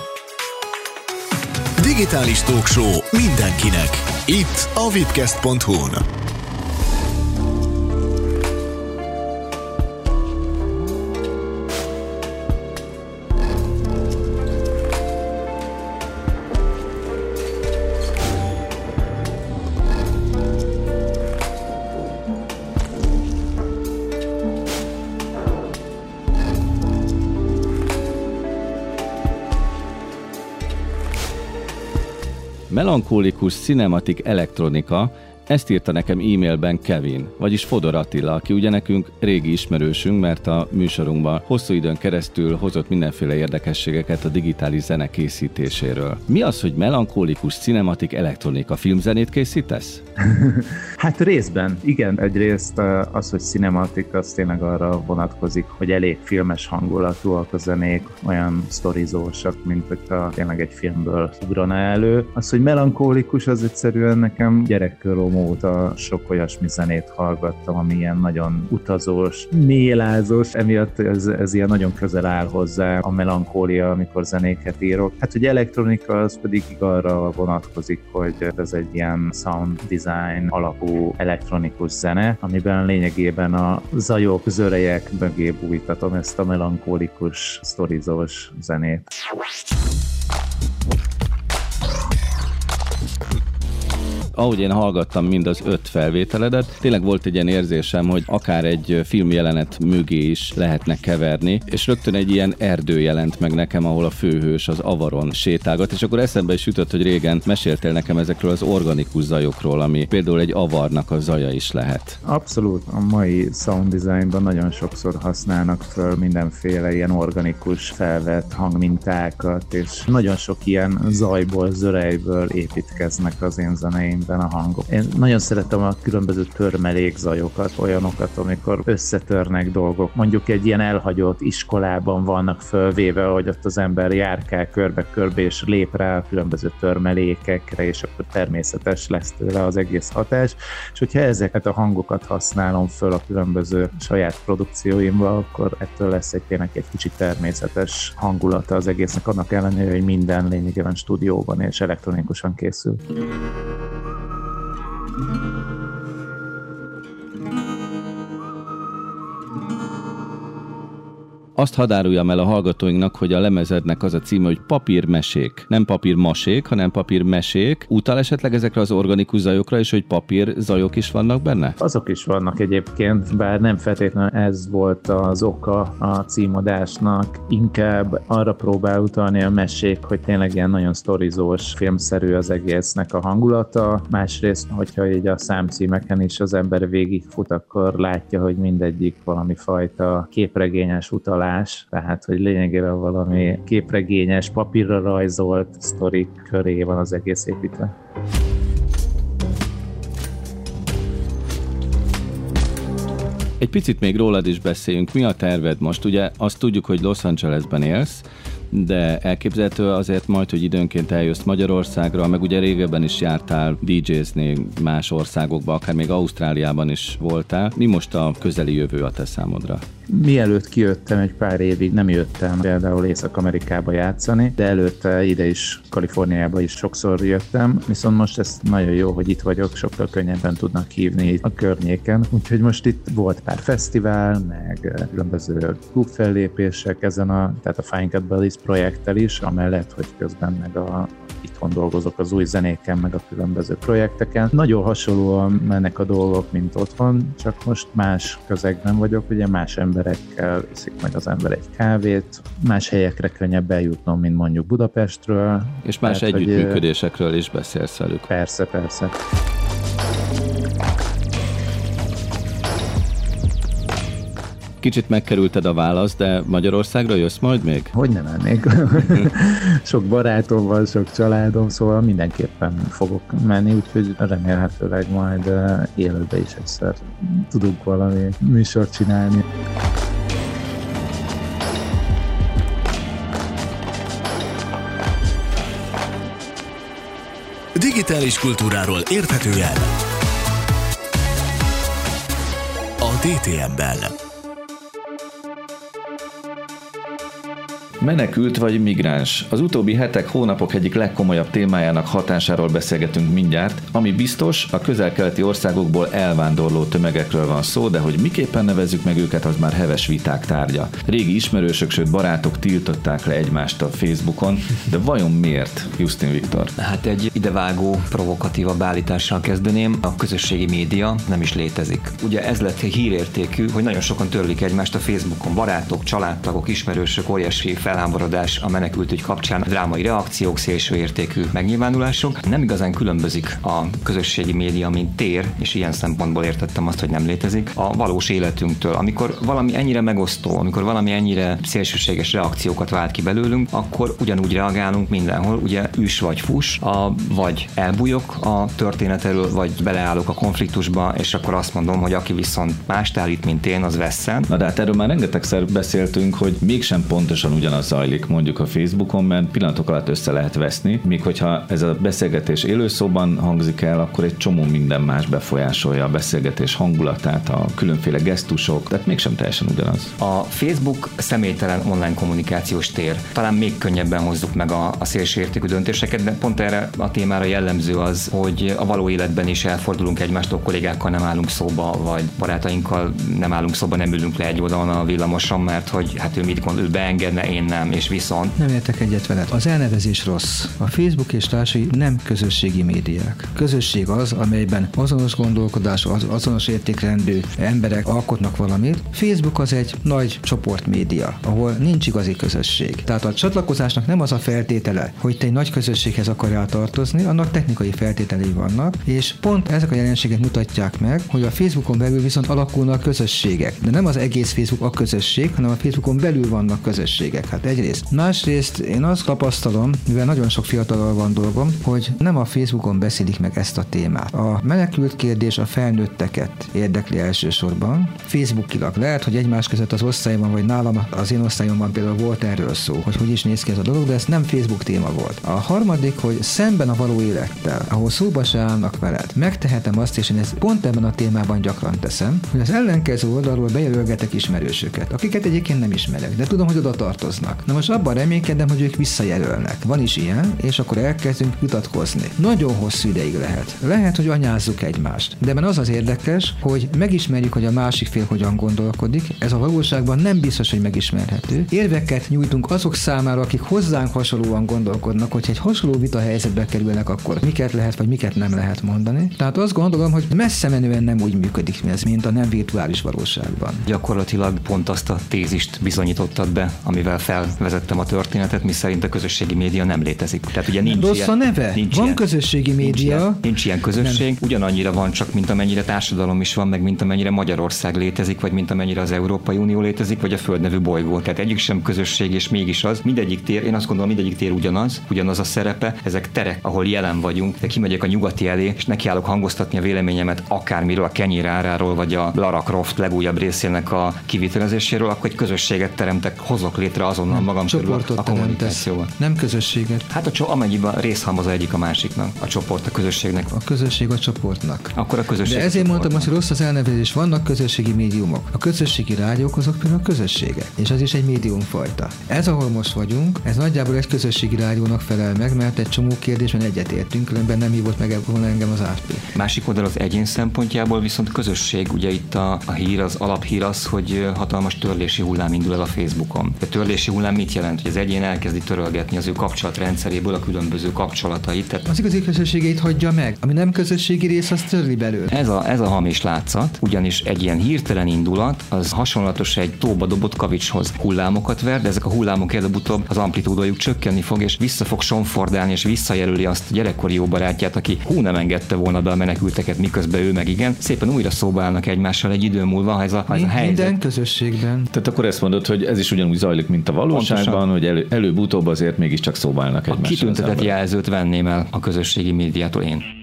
S1: Digitális Talkshow mindenkinek. Itt a vipcast.hu-n.
S2: Melankólikus cinematik elektronika ezt írta nekem e-mailben Kevin, vagyis Fodor Attila, aki ugye nekünk régi ismerősünk, mert a műsorunkban hosszú időn keresztül hozott mindenféle érdekességeket a digitális zene készítéséről. Mi az, hogy melankólikus cinematik elektronika filmzenét készítesz?
S8: hát részben, igen. Egyrészt az, hogy cinematik, az tényleg arra vonatkozik, hogy elég filmes hangulatúak a zenék, olyan sztorizósak, mint hogyha tényleg egy filmből ugrana elő. Az, hogy melankólikus, az egyszerűen nekem gyerekkorom óta sok olyasmi zenét hallgattam, ami ilyen nagyon utazós, mélázós, emiatt ez, ez ilyen nagyon közel áll hozzá a melankólia, amikor zenéket írok. Hát, hogy elektronika, az pedig arra vonatkozik, hogy ez egy ilyen sound design alapú elektronikus zene, amiben lényegében a zajok, zörejek mögé bújtatom ezt a melankólikus, sztorizós zenét.
S2: Ahogy én hallgattam mind az öt felvételedet, tényleg volt egy ilyen érzésem, hogy akár egy filmjelenet mögé is lehetne keverni, és rögtön egy ilyen erdő jelent meg nekem, ahol a főhős az avaron sétálgat, és akkor eszembe is jutott, hogy régen meséltél nekem ezekről az organikus zajokról, ami például egy avarnak a zaja is lehet.
S8: Abszolút, a mai sound designban nagyon sokszor használnak föl mindenféle ilyen organikus felvett hangmintákat, és nagyon sok ilyen zajból, zörejből építkeznek az én zeneim filmben a hangok. Én nagyon szeretem a különböző törmelékzajokat, olyanokat, amikor összetörnek dolgok. Mondjuk egy ilyen elhagyott iskolában vannak fölvéve, hogy ott az ember járkál körbe-körbe, és lép rá a különböző törmelékekre, és akkor természetes lesz tőle az egész hatás. És hogyha ezeket a hangokat használom föl a különböző saját produkcióimba, akkor ettől lesz egy tényleg egy kicsit természetes hangulata az egésznek, annak ellenére, hogy minden lényegében stúdióban és elektronikusan készül. Thank you.
S2: Azt hadáruljam el a hallgatóinknak, hogy a lemezednek az a címe, hogy papírmesék. Nem papírmasék, hanem papírmesék. Utal esetleg ezekre az organikus zajokra, és hogy papír zajok is vannak benne?
S8: Azok is vannak egyébként, bár nem feltétlenül ez volt az oka a címadásnak. Inkább arra próbál utalni a mesék, hogy tényleg ilyen nagyon sztorizós, filmszerű az egésznek a hangulata. Másrészt, hogyha így a számcímeken is az ember végigfut, akkor látja, hogy mindegyik valami fajta képregényes utalás utalás, tehát hogy lényegében valami képregényes, papírra rajzolt sztorik köré van az egész építve.
S2: Egy picit még rólad is beszéljünk. Mi a terved most? Ugye azt tudjuk, hogy Los Angelesben élsz, de elképzelhető azért majd, hogy időnként eljössz Magyarországra, meg ugye régebben is jártál DJ-zni más országokba, akár még Ausztráliában is voltál. Mi most a közeli jövő a te számodra?
S8: Mielőtt kijöttem, egy pár évig nem jöttem például Észak-Amerikába játszani, de előtte ide is, Kaliforniába is sokszor jöttem, viszont most ez nagyon jó, hogy itt vagyok, sokkal könnyebben tudnak hívni a környéken, úgyhogy most itt volt pár fesztivál, meg különböző klubfellépések ezen a, tehát a Fine Cut Bellies projekttel is, amellett, hogy közben meg a itthon dolgozok az új zenéken, meg a különböző projekteken. Nagyon hasonlóan mennek a dolgok, mint otthon, csak most más közegben vagyok, ugye más emberekkel iszik meg az ember egy kávét, más helyekre könnyebb eljutnom, mint mondjuk Budapestről.
S2: És más Tehát, együttműködésekről is beszélsz velük.
S8: Persze, persze.
S2: Kicsit megkerülted a választ, de Magyarországra jössz majd még?
S8: Hogy nem mennék. sok barátom van, sok családom, szóval mindenképpen fogok menni, úgyhogy remélhetőleg majd élőbe is egyszer tudunk valami műsort csinálni.
S1: Digitális kultúráról érthetően a DTM-ben.
S2: Menekült vagy migráns? Az utóbbi hetek, hónapok egyik legkomolyabb témájának hatásáról beszélgetünk mindjárt. Ami biztos, a közel-keleti országokból elvándorló tömegekről van szó, de hogy miképpen nevezzük meg őket, az már heves viták tárgya. Régi ismerősök, sőt barátok tiltották le egymást a Facebookon, de vajon miért, Justin Viktor?
S6: Hát egy idevágó, provokatívabb állítással kezdeném. A közösségi média nem is létezik. Ugye ez lett hírértékű, hogy nagyon sokan törlik egymást a Facebookon. Barátok, családtagok, ismerősök, óriási fel felháborodás a menekültügy kapcsán, drámai reakciók, szélső értékű megnyilvánulások. Nem igazán különbözik a közösségi média, mint tér, és ilyen szempontból értettem azt, hogy nem létezik, a valós életünktől. Amikor valami ennyire megosztó, amikor valami ennyire szélsőséges reakciókat vált ki belőlünk, akkor ugyanúgy reagálunk mindenhol, ugye üs vagy fus, a, vagy elbújok a történet elől, vagy beleállok a konfliktusba, és akkor azt mondom, hogy aki viszont mást állít, mint én, az vesszen.
S2: Na de hát erről már rengetegszer beszéltünk, hogy mégsem pontosan ugyanaz zajlik mondjuk a Facebookon, mert pillanatok alatt össze lehet veszni, míg hogyha ez a beszélgetés élőszóban hangzik el, akkor egy csomó minden más befolyásolja a beszélgetés hangulatát, a különféle gesztusok, tehát mégsem teljesen ugyanaz.
S6: A Facebook személytelen online kommunikációs tér. Talán még könnyebben hozzuk meg a, a szélsőértékű döntéseket, de pont erre a témára jellemző az, hogy a való életben is elfordulunk egymástól, kollégákkal nem állunk szóba, vagy barátainkkal nem állunk szóba, nem ülünk le egy oldalon a villamoson, mert hogy hát ő mit gondol, ő beengedne, én nem, és viszont...
S5: Nem értek egyet veled. Az elnevezés rossz. A Facebook és társai nem közösségi médiák. Közösség az, amelyben azonos gondolkodás, az azonos értékrendű emberek alkotnak valamit. Facebook az egy nagy csoportmédia, ahol nincs igazi közösség. Tehát a csatlakozásnak nem az a feltétele, hogy te egy nagy közösséghez akarjál tartozni, annak technikai feltételei vannak, és pont ezek a jelenségek mutatják meg, hogy a Facebookon belül viszont alakulnak közösségek. De nem az egész Facebook a közösség, hanem a Facebookon belül vannak közösségek. Hát egyrészt. Másrészt én azt tapasztalom, mivel nagyon sok fiatalal van dolgom, hogy nem a Facebookon beszélik meg ezt a témát. A menekült kérdés a felnőtteket érdekli elsősorban. Facebookilag lehet, hogy egymás között az osztályban, vagy nálam az én osztályomban például volt erről szó, hogy hogy is néz ki ez a dolog, de ez nem Facebook téma volt. A harmadik, hogy szemben a való élettel, ahol szóba se állnak veled, megtehetem azt, és én ezt pont ebben a témában gyakran teszem, hogy az ellenkező oldalról bejelölgetek ismerősöket, akiket egyébként nem ismerek, de tudom, hogy oda tartoznak. Na most abban reménykedem, hogy ők visszajelölnek. Van is ilyen, és akkor elkezdünk vitatkozni. Nagyon hosszú ideig lehet. Lehet, hogy anyázzuk egymást. De ebben az az érdekes, hogy megismerjük, hogy a másik fél hogyan gondolkodik. Ez a valóságban nem biztos, hogy megismerhető. Érveket nyújtunk azok számára, akik hozzánk hasonlóan gondolkodnak, hogy egy hasonló vita helyzetbe kerülnek, akkor miket lehet vagy miket nem lehet mondani. Tehát azt gondolom, hogy messze menően nem úgy működik ez, mint a nem virtuális valóságban.
S6: Gyakorlatilag pont azt a tézist bizonyítottad be, amivel felvezettem a történetet, mi szerint a közösségi média nem létezik. Tehát ugye nincs
S5: Rossz
S6: ilyen,
S5: a neve? Nincs van ilyen, közösségi média. Nincs
S6: ilyen, nincs ilyen közösség, nem. ugyanannyira van csak, mint amennyire társadalom is van, meg mint amennyire Magyarország létezik, vagy mint amennyire az Európai Unió létezik, vagy a Földnevű bolygó. Tehát egyik sem közösség, és mégis az. Mindegyik tér, én azt gondolom, mindegyik tér ugyanaz, ugyanaz a szerepe. Ezek terek, ahol jelen vagyunk. De kimegyek a nyugati elé, és nekiállok hangoztatni a véleményemet akármiről, a kenyér áráról, vagy a Lara Croft legújabb részének a kivitelezéséről, akkor egy közösséget teremtek, hozok létre azon azonnal magam körül
S5: csoportot
S6: a
S5: teremtesz,
S6: kommunikációval.
S5: nem közösséget.
S6: Hát a cso- amennyiben részhalmaz egyik a másiknak, a csoport a közösségnek,
S5: A közösség a csoportnak.
S6: akkor a közösség.
S5: De
S6: a
S5: ezért mondtam
S6: csoportnak.
S5: azt, hogy rossz az elnevezés, vannak közösségi médiumok. A közösségi rádiók azok például a közösségek, és az is egy médiumfajta. Ez, ahol most vagyunk, ez nagyjából egy közösségi rádiónak felel meg, mert egy csomó kérdésben egyetértünk, különben nem hívott meg volna engem az AFP.
S6: Másik oldal az egyén szempontjából viszont közösség, ugye itt a, a hír, az alaphír az, hogy hatalmas törlési hullám indul el a Facebookon. A törlési hullám mit jelent? Hogy az egyén elkezdi törölgetni az ő kapcsolatrendszeréből a különböző kapcsolatait. Tehát
S5: Az igazi közösségeit hagyja meg, ami nem közösségi rész, az törli belőle.
S6: ez a, ez a hamis látszat, ugyanis egy ilyen hirtelen indulat, az hasonlatos egy tóba dobott kavicshoz. Hullámokat ver, de ezek a hullámok előbb-utóbb az amplitúdójuk csökkenni fog, és vissza fog sonfordálni, és visszajelöli azt a gyerekkori jó barátját, aki hú nem engedte volna be a menekülteket, miközben ő meg igen. Szépen újra szóba állnak egymással egy idő múlva, ha ez a, ha ez a helyzet.
S5: Minden közösségben.
S2: Tehát akkor ezt mondod, hogy ez is ugyanúgy zajlik, mint a valóságban,
S6: Pontosan.
S2: hogy elő, előbb-utóbb azért mégiscsak szóba állnak
S6: A
S2: egymással. az
S6: kitüntetett jelzőt venném el a közösségi médiától én.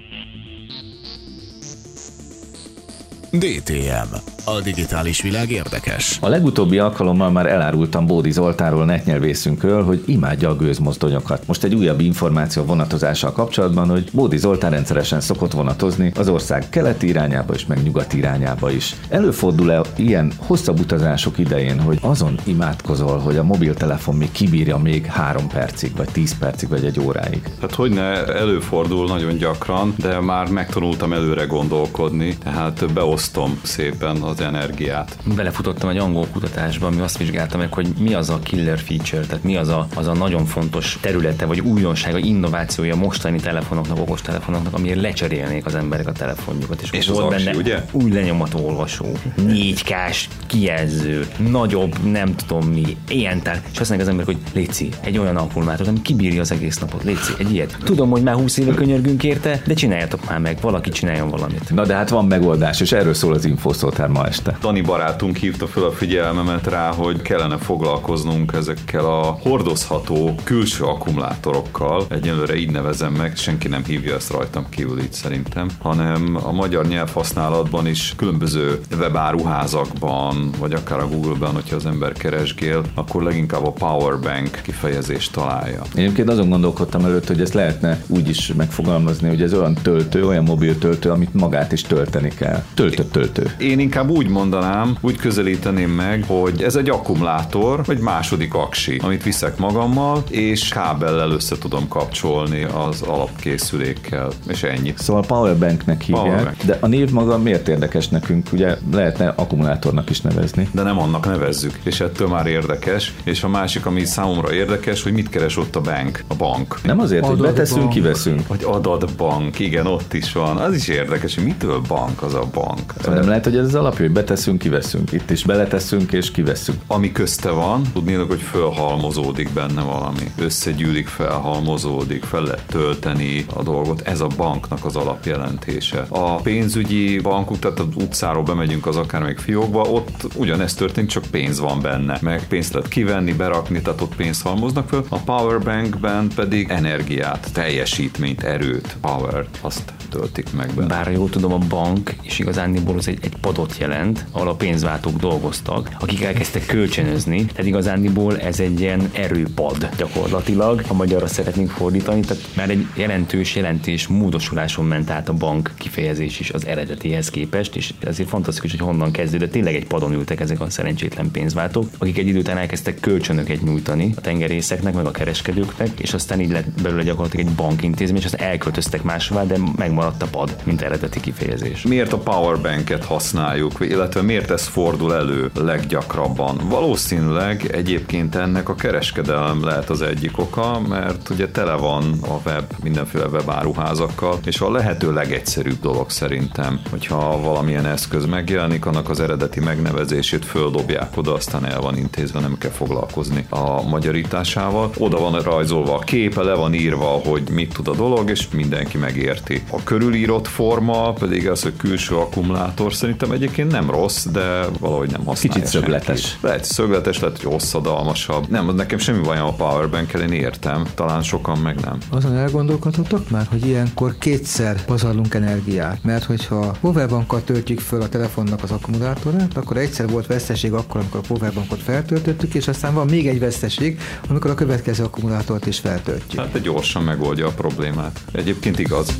S1: DTM. A digitális világ érdekes.
S2: A legutóbbi alkalommal már elárultam Bódi Zoltáról netnyelvészünkről, hogy imádja a gőzmozdonyokat. Most egy újabb információ a vonatozással kapcsolatban, hogy Bódi Zoltán rendszeresen szokott vonatozni az ország keleti irányába és meg nyugati irányába is. Előfordul-e ilyen hosszabb utazások idején, hogy azon imádkozol, hogy a mobiltelefon még kibírja még három percig, vagy tíz percig, vagy egy óráig?
S4: Hát hogy ne előfordul nagyon gyakran, de már megtanultam előre gondolkodni, tehát beosztom szépen az energiát.
S3: Belefutottam egy angol kutatásba, ami azt vizsgálta meg, hogy mi az a killer feature, tehát mi az a, az a nagyon fontos területe, vagy újdonsága, innovációja mostani telefonoknak, okos telefonoknak, amiért lecserélnék az emberek a telefonjukat. És,
S4: És az
S3: volt benne
S4: ugye?
S3: új lenyomatolvasó, 4K-s kijelző, nagyobb, nem tudom mi, ilyen tár. És azt mondják az emberek, hogy Léci, egy olyan akkumulátor, ami kibírja az egész napot. Léci, egy ilyet. Tudom, hogy már 20 éve könyörgünk érte, de csináljátok már meg, valaki csináljon valamit.
S2: Na de hát van megoldás, és erről szól az infószótár ma este.
S4: Dani barátunk hívta fel a figyelmemet rá, hogy kellene foglalkoznunk ezekkel a hordozható külső akkumulátorokkal. Egyelőre így nevezem meg, senki nem hívja ezt rajtam kívül így szerintem, hanem a magyar nyelvhasználatban is különböző webáruházakban, vagy akár a Google-ben, hogyha az ember keresgél, akkor leginkább a powerbank kifejezést találja.
S2: Én Egyébként azon gondolkodtam előtt, hogy ezt lehetne úgy is megfogalmazni, hogy ez olyan töltő, olyan mobil töltő, amit magát is tölteni kell. Töltött töltő.
S4: Én inkább úgy mondanám, úgy közelíteném meg, hogy ez egy akkumulátor, vagy második aksi, amit viszek magammal, és kábellel össze tudom kapcsolni az alapkészülékkel, és ennyi.
S2: Szóval powerbanknek hívják,
S4: Powerbank.
S2: de a név maga miért érdekes nekünk? Ugye lehetne akkumulátornak is nevezni.
S4: De nem annak nevezzük, és ettől már érdekes. És a másik, ami számomra érdekes, hogy mit keres ott a bank, a bank.
S2: Nem azért, hogy
S5: Adatbank.
S2: beteszünk, kiveszünk.
S4: Vagy adatbank, igen, ott is van. Az is érdekes, hogy mitől bank az a bank.
S2: Szóval nem lehet, hogy ez az alapja, hogy beteszünk, kiveszünk. Itt is beleteszünk és kivesszük.
S4: ami közte van, tudnétok, hogy fölhalmozódik benne valami. Összegyűlik, felhalmozódik, fel lehet tölteni a dolgot. Ez a banknak az alapjelentése. A pénzügyi bankok, tehát az utcáról bemegyünk az akár még fiókba, ott ugyanezt történik, csak pénz van benne. Meg pénzt lehet kivenni, berakni, tehát ott pénzt halmoznak föl. A powerbankben pedig energiát, teljesítményt, erőt, power, azt töltik meg benne.
S3: Bár jól tudom, a bank, és igazándiból az egy, egy padot jelent, ahol a pénzváltók dolgoztak, akik elkezdtek kölcsönözni, tehát igazándiból ez egy ilyen erőpad gyakorlatilag, ha magyarra szeretnénk fordítani, tehát már egy jelentős jelentés módosuláson ment át a bank kifejezés is az eredetihez képest, és ezért fantasztikus, hogy honnan kezdődött. Tényleg egy padon ültek ezek a szerencsétlen pénzváltók, akik egy idő után elkezdtek kölcsönöket nyújtani a tengerészeknek, meg a kereskedőknek, és aztán így lett belőle gyakorlatilag egy bankintézmény, és azt elköltöztek máshová, de megmaradt a pad, mint eredeti kifejezés.
S4: Miért a powerbanket használjuk, illetve miért ez fordul elő leggyakrabban? Valószínűleg egyébként ennek a kereskedelem lehet az egyik oka, mert ugye tele van a web mindenféle webáruházakkal, és a lehető legegyszerűbb dolog szerintem, hogyha valamilyen eszköz megjelenik, annak az eredeti megnevezését földobják oda, aztán el van intézve, nem kell foglalkozni a magyarításával. Oda van rajzolva a képe, le van írva, hogy mit tud a dolog, és mindenki megérti. A körülírott forma pedig az, hogy külső akkumulátor, akkumulátor szerintem egyébként nem rossz, de valahogy nem használja
S2: Kicsit szögletes.
S4: Senki. Lehet szögletes, lehet, hogy hosszadalmasabb. Nem, nekem semmi bajom a powerbank én értem, talán sokan meg nem.
S5: Azon elgondolkodhatok már, hogy ilyenkor kétszer pazarlunk energiát, mert hogyha powerbankkal töltjük föl a telefonnak az akkumulátorát, akkor egyszer volt veszteség akkor, amikor a powerbankot feltöltöttük, és aztán van még egy veszteség, amikor a következő akkumulátort is feltöltjük.
S4: Hát de gyorsan megoldja a problémát. Egyébként igaz.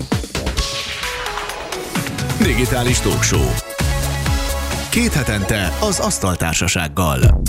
S1: Digitális Talkshow. Két hetente az Asztaltársasággal.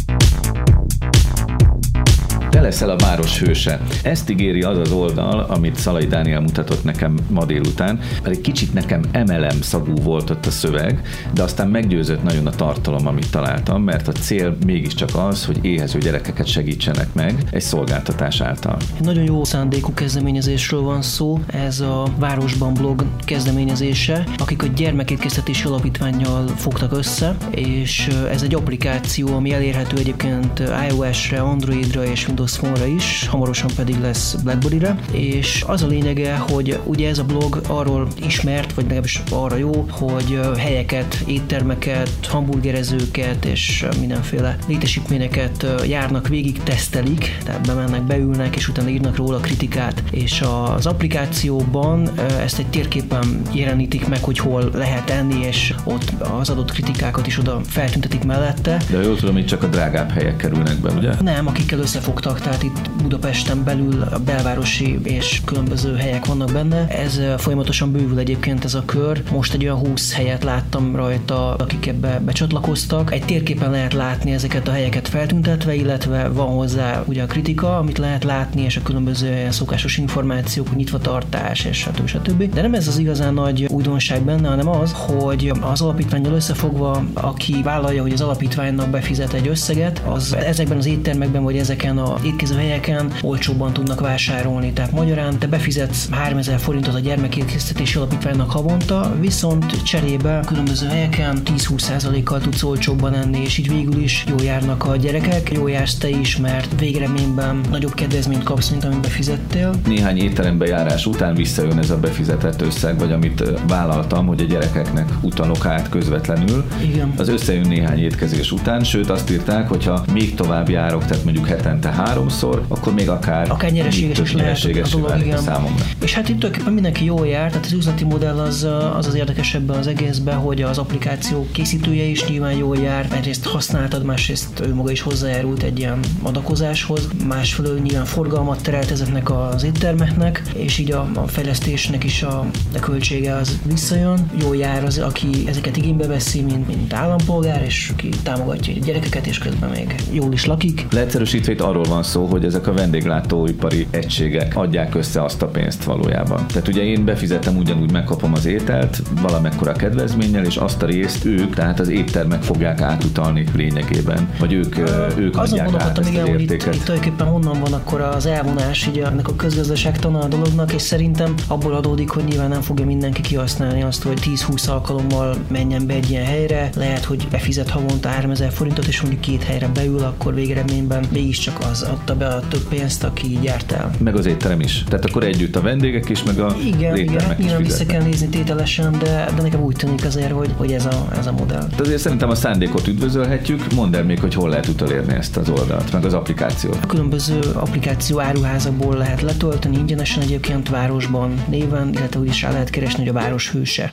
S2: Te leszel a város hőse. Ezt ígéri az az oldal, amit Szalai Dániel mutatott nekem ma délután, pedig kicsit nekem emelem szagú volt ott a szöveg, de aztán meggyőzött nagyon a tartalom, amit találtam, mert a cél mégiscsak az, hogy éhező gyerekeket segítsenek meg egy szolgáltatás által.
S7: Egy nagyon jó szándékú kezdeményezésről van szó, ez a Városban blog kezdeményezése, akik a gyermekétkeztetési alapítványjal fogtak össze, és ez egy applikáció, ami elérhető egyébként iOS-re, Androidra és Windows Phone-ra is, hamarosan pedig lesz Blackberry-re, és az a lényege, hogy ugye ez a blog arról ismert, vagy legalábbis arra jó, hogy helyeket, éttermeket, hamburgerezőket és mindenféle létesítményeket járnak végig, tesztelik, tehát bemennek, beülnek, és utána írnak róla kritikát, és az applikációban ezt egy térképen jelenítik meg, hogy hol lehet enni, és ott az adott kritikákat is oda feltüntetik mellette.
S2: De jól tudom, hogy csak a drágább helyek kerülnek be, ugye?
S7: Nem, akikkel összefogtak, tehát itt Budapesten belül a belvárosi és különböző helyek vannak benne. Ez folyamatosan bővül egyébként ez a kör. Most egy olyan 20 helyet láttam rajta, akik ebbe becsatlakoztak. Egy térképen lehet látni ezeket a helyeket feltüntetve, illetve van hozzá ugye a kritika, amit lehet látni, és a különböző szokásos információk, nyitva tartás, és stb. stb. De nem ez az igazán nagy újdonság benne, hanem az, hogy az alapítványjal összefogva, aki vállalja, hogy az alapítványnak befizet egy összeget, az ezekben az éttermekben vagy ezeken a étkező helyeken olcsóbban tudnak vásárolni. Tehát magyarán te befizetsz 3000 forintot a gyermekétkeztetési alapítványnak havonta, viszont cserébe különböző helyeken 10-20%-kal tudsz olcsóbban enni, és így végül is jó járnak a gyerekek, jó jársz te is, mert végreményben nagyobb kedvezményt kapsz, mint amit befizettél.
S2: Néhány étterembe járás után visszajön ez a befizetett összeg, vagy amit vállaltam, hogy a gyerekeknek utalok át közvetlenül.
S7: Igen.
S2: Az összejön néhány étkezés után, sőt azt írták, hogyha még tovább járok, tehát mondjuk hetente háromszor, akkor még akár,
S7: akár nyereséges is lehet
S2: nyereséges
S7: a dolog, igen.
S2: számomra.
S7: És hát itt tulajdonképpen mindenki jól jár, tehát az üzleti modell az az, az érdekes ebben az egészben, hogy az applikáció készítője is nyilván jól jár, egyrészt használtad, másrészt ő maga is hozzájárult egy ilyen adakozáshoz, másfelől nyilván forgalmat terelt ezeknek az éttermeknek, és így a, a fejlesztésnek is a, a költsége az visszajön. Jól jár az, aki ezeket igénybe veszi, mint, mint állampolgár, és aki támogatja a gyerekeket, és közben még jól is lakik.
S2: Leegyszerűsítve itt arról van szó, hogy ezek a vendéglátóipari egységek adják össze azt a pénzt valójában. Tehát ugye én befizetem ugyanúgy megkapom az ételt valamekkora kedvezménnyel, és azt a részt ők, tehát az éttermek fogják átutalni lényegében, vagy ők, ők
S7: Azon
S2: adják át ezt
S7: igen,
S2: az
S7: hogy itt,
S2: értéket.
S7: itt tulajdonképpen honnan van akkor az elvonás így ennek a közgazdaságtana a dolognak, és szerintem abból adódik, hogy nyilván nem fogja mindenki kihasználni azt, hogy 10-20 alkalommal menjen be egy ilyen helyre, lehet, hogy befizet havonta 3000 forintot, és mondjuk két helyre beül, akkor végeredményben mégiscsak az adta be a több pénzt, aki így járt el.
S2: Meg az étterem is. Tehát akkor együtt a vendégek is, meg a
S7: Igen, igen, nyilván vissza kell nézni tételesen, de, de nekem úgy tűnik azért, hogy, hogy ez, a, ez a modell.
S2: De azért szerintem a szándékot üdvözölhetjük. Mondd el még, hogy hol lehet utolérni ezt az oldalt, meg az applikációt.
S7: A különböző applikáció áruházakból lehet letölteni ingyenesen egyébként városban néven, illetve úgy is rá lehet keresni, hogy a város hőse.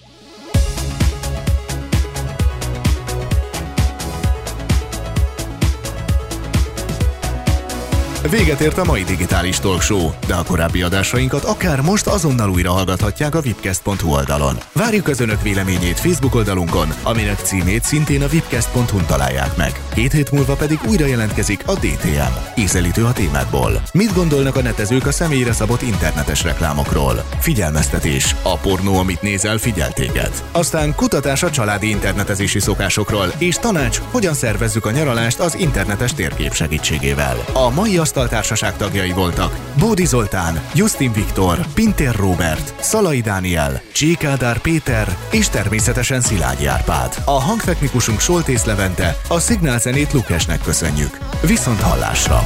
S1: Véget ért a mai digitális talk de a korábbi adásainkat akár most azonnal újra hallgathatják a vipcast.hu oldalon. Várjuk az önök véleményét Facebook oldalunkon, aminek címét szintén a vipcast.hu-n találják meg. Két hét múlva pedig újra jelentkezik a DTM. Ízelítő a témákból. Mit gondolnak a netezők a személyre szabott internetes reklámokról? Figyelmeztetés. A pornó, amit nézel, figyel téged. Aztán kutatás a családi internetezési szokásokról, és tanács, hogyan szervezzük a nyaralást az internetes térkép segítségével. A mai asztaltársaság tagjai voltak Bódi Zoltán, Justin Viktor, Pintér Robert, Szalai Dániel, Csíkádár Péter és természetesen Szilágyi Árpád. A hangtechnikusunk Soltész Levente, a szignálzenét Lukesnek köszönjük. Viszont hallásra!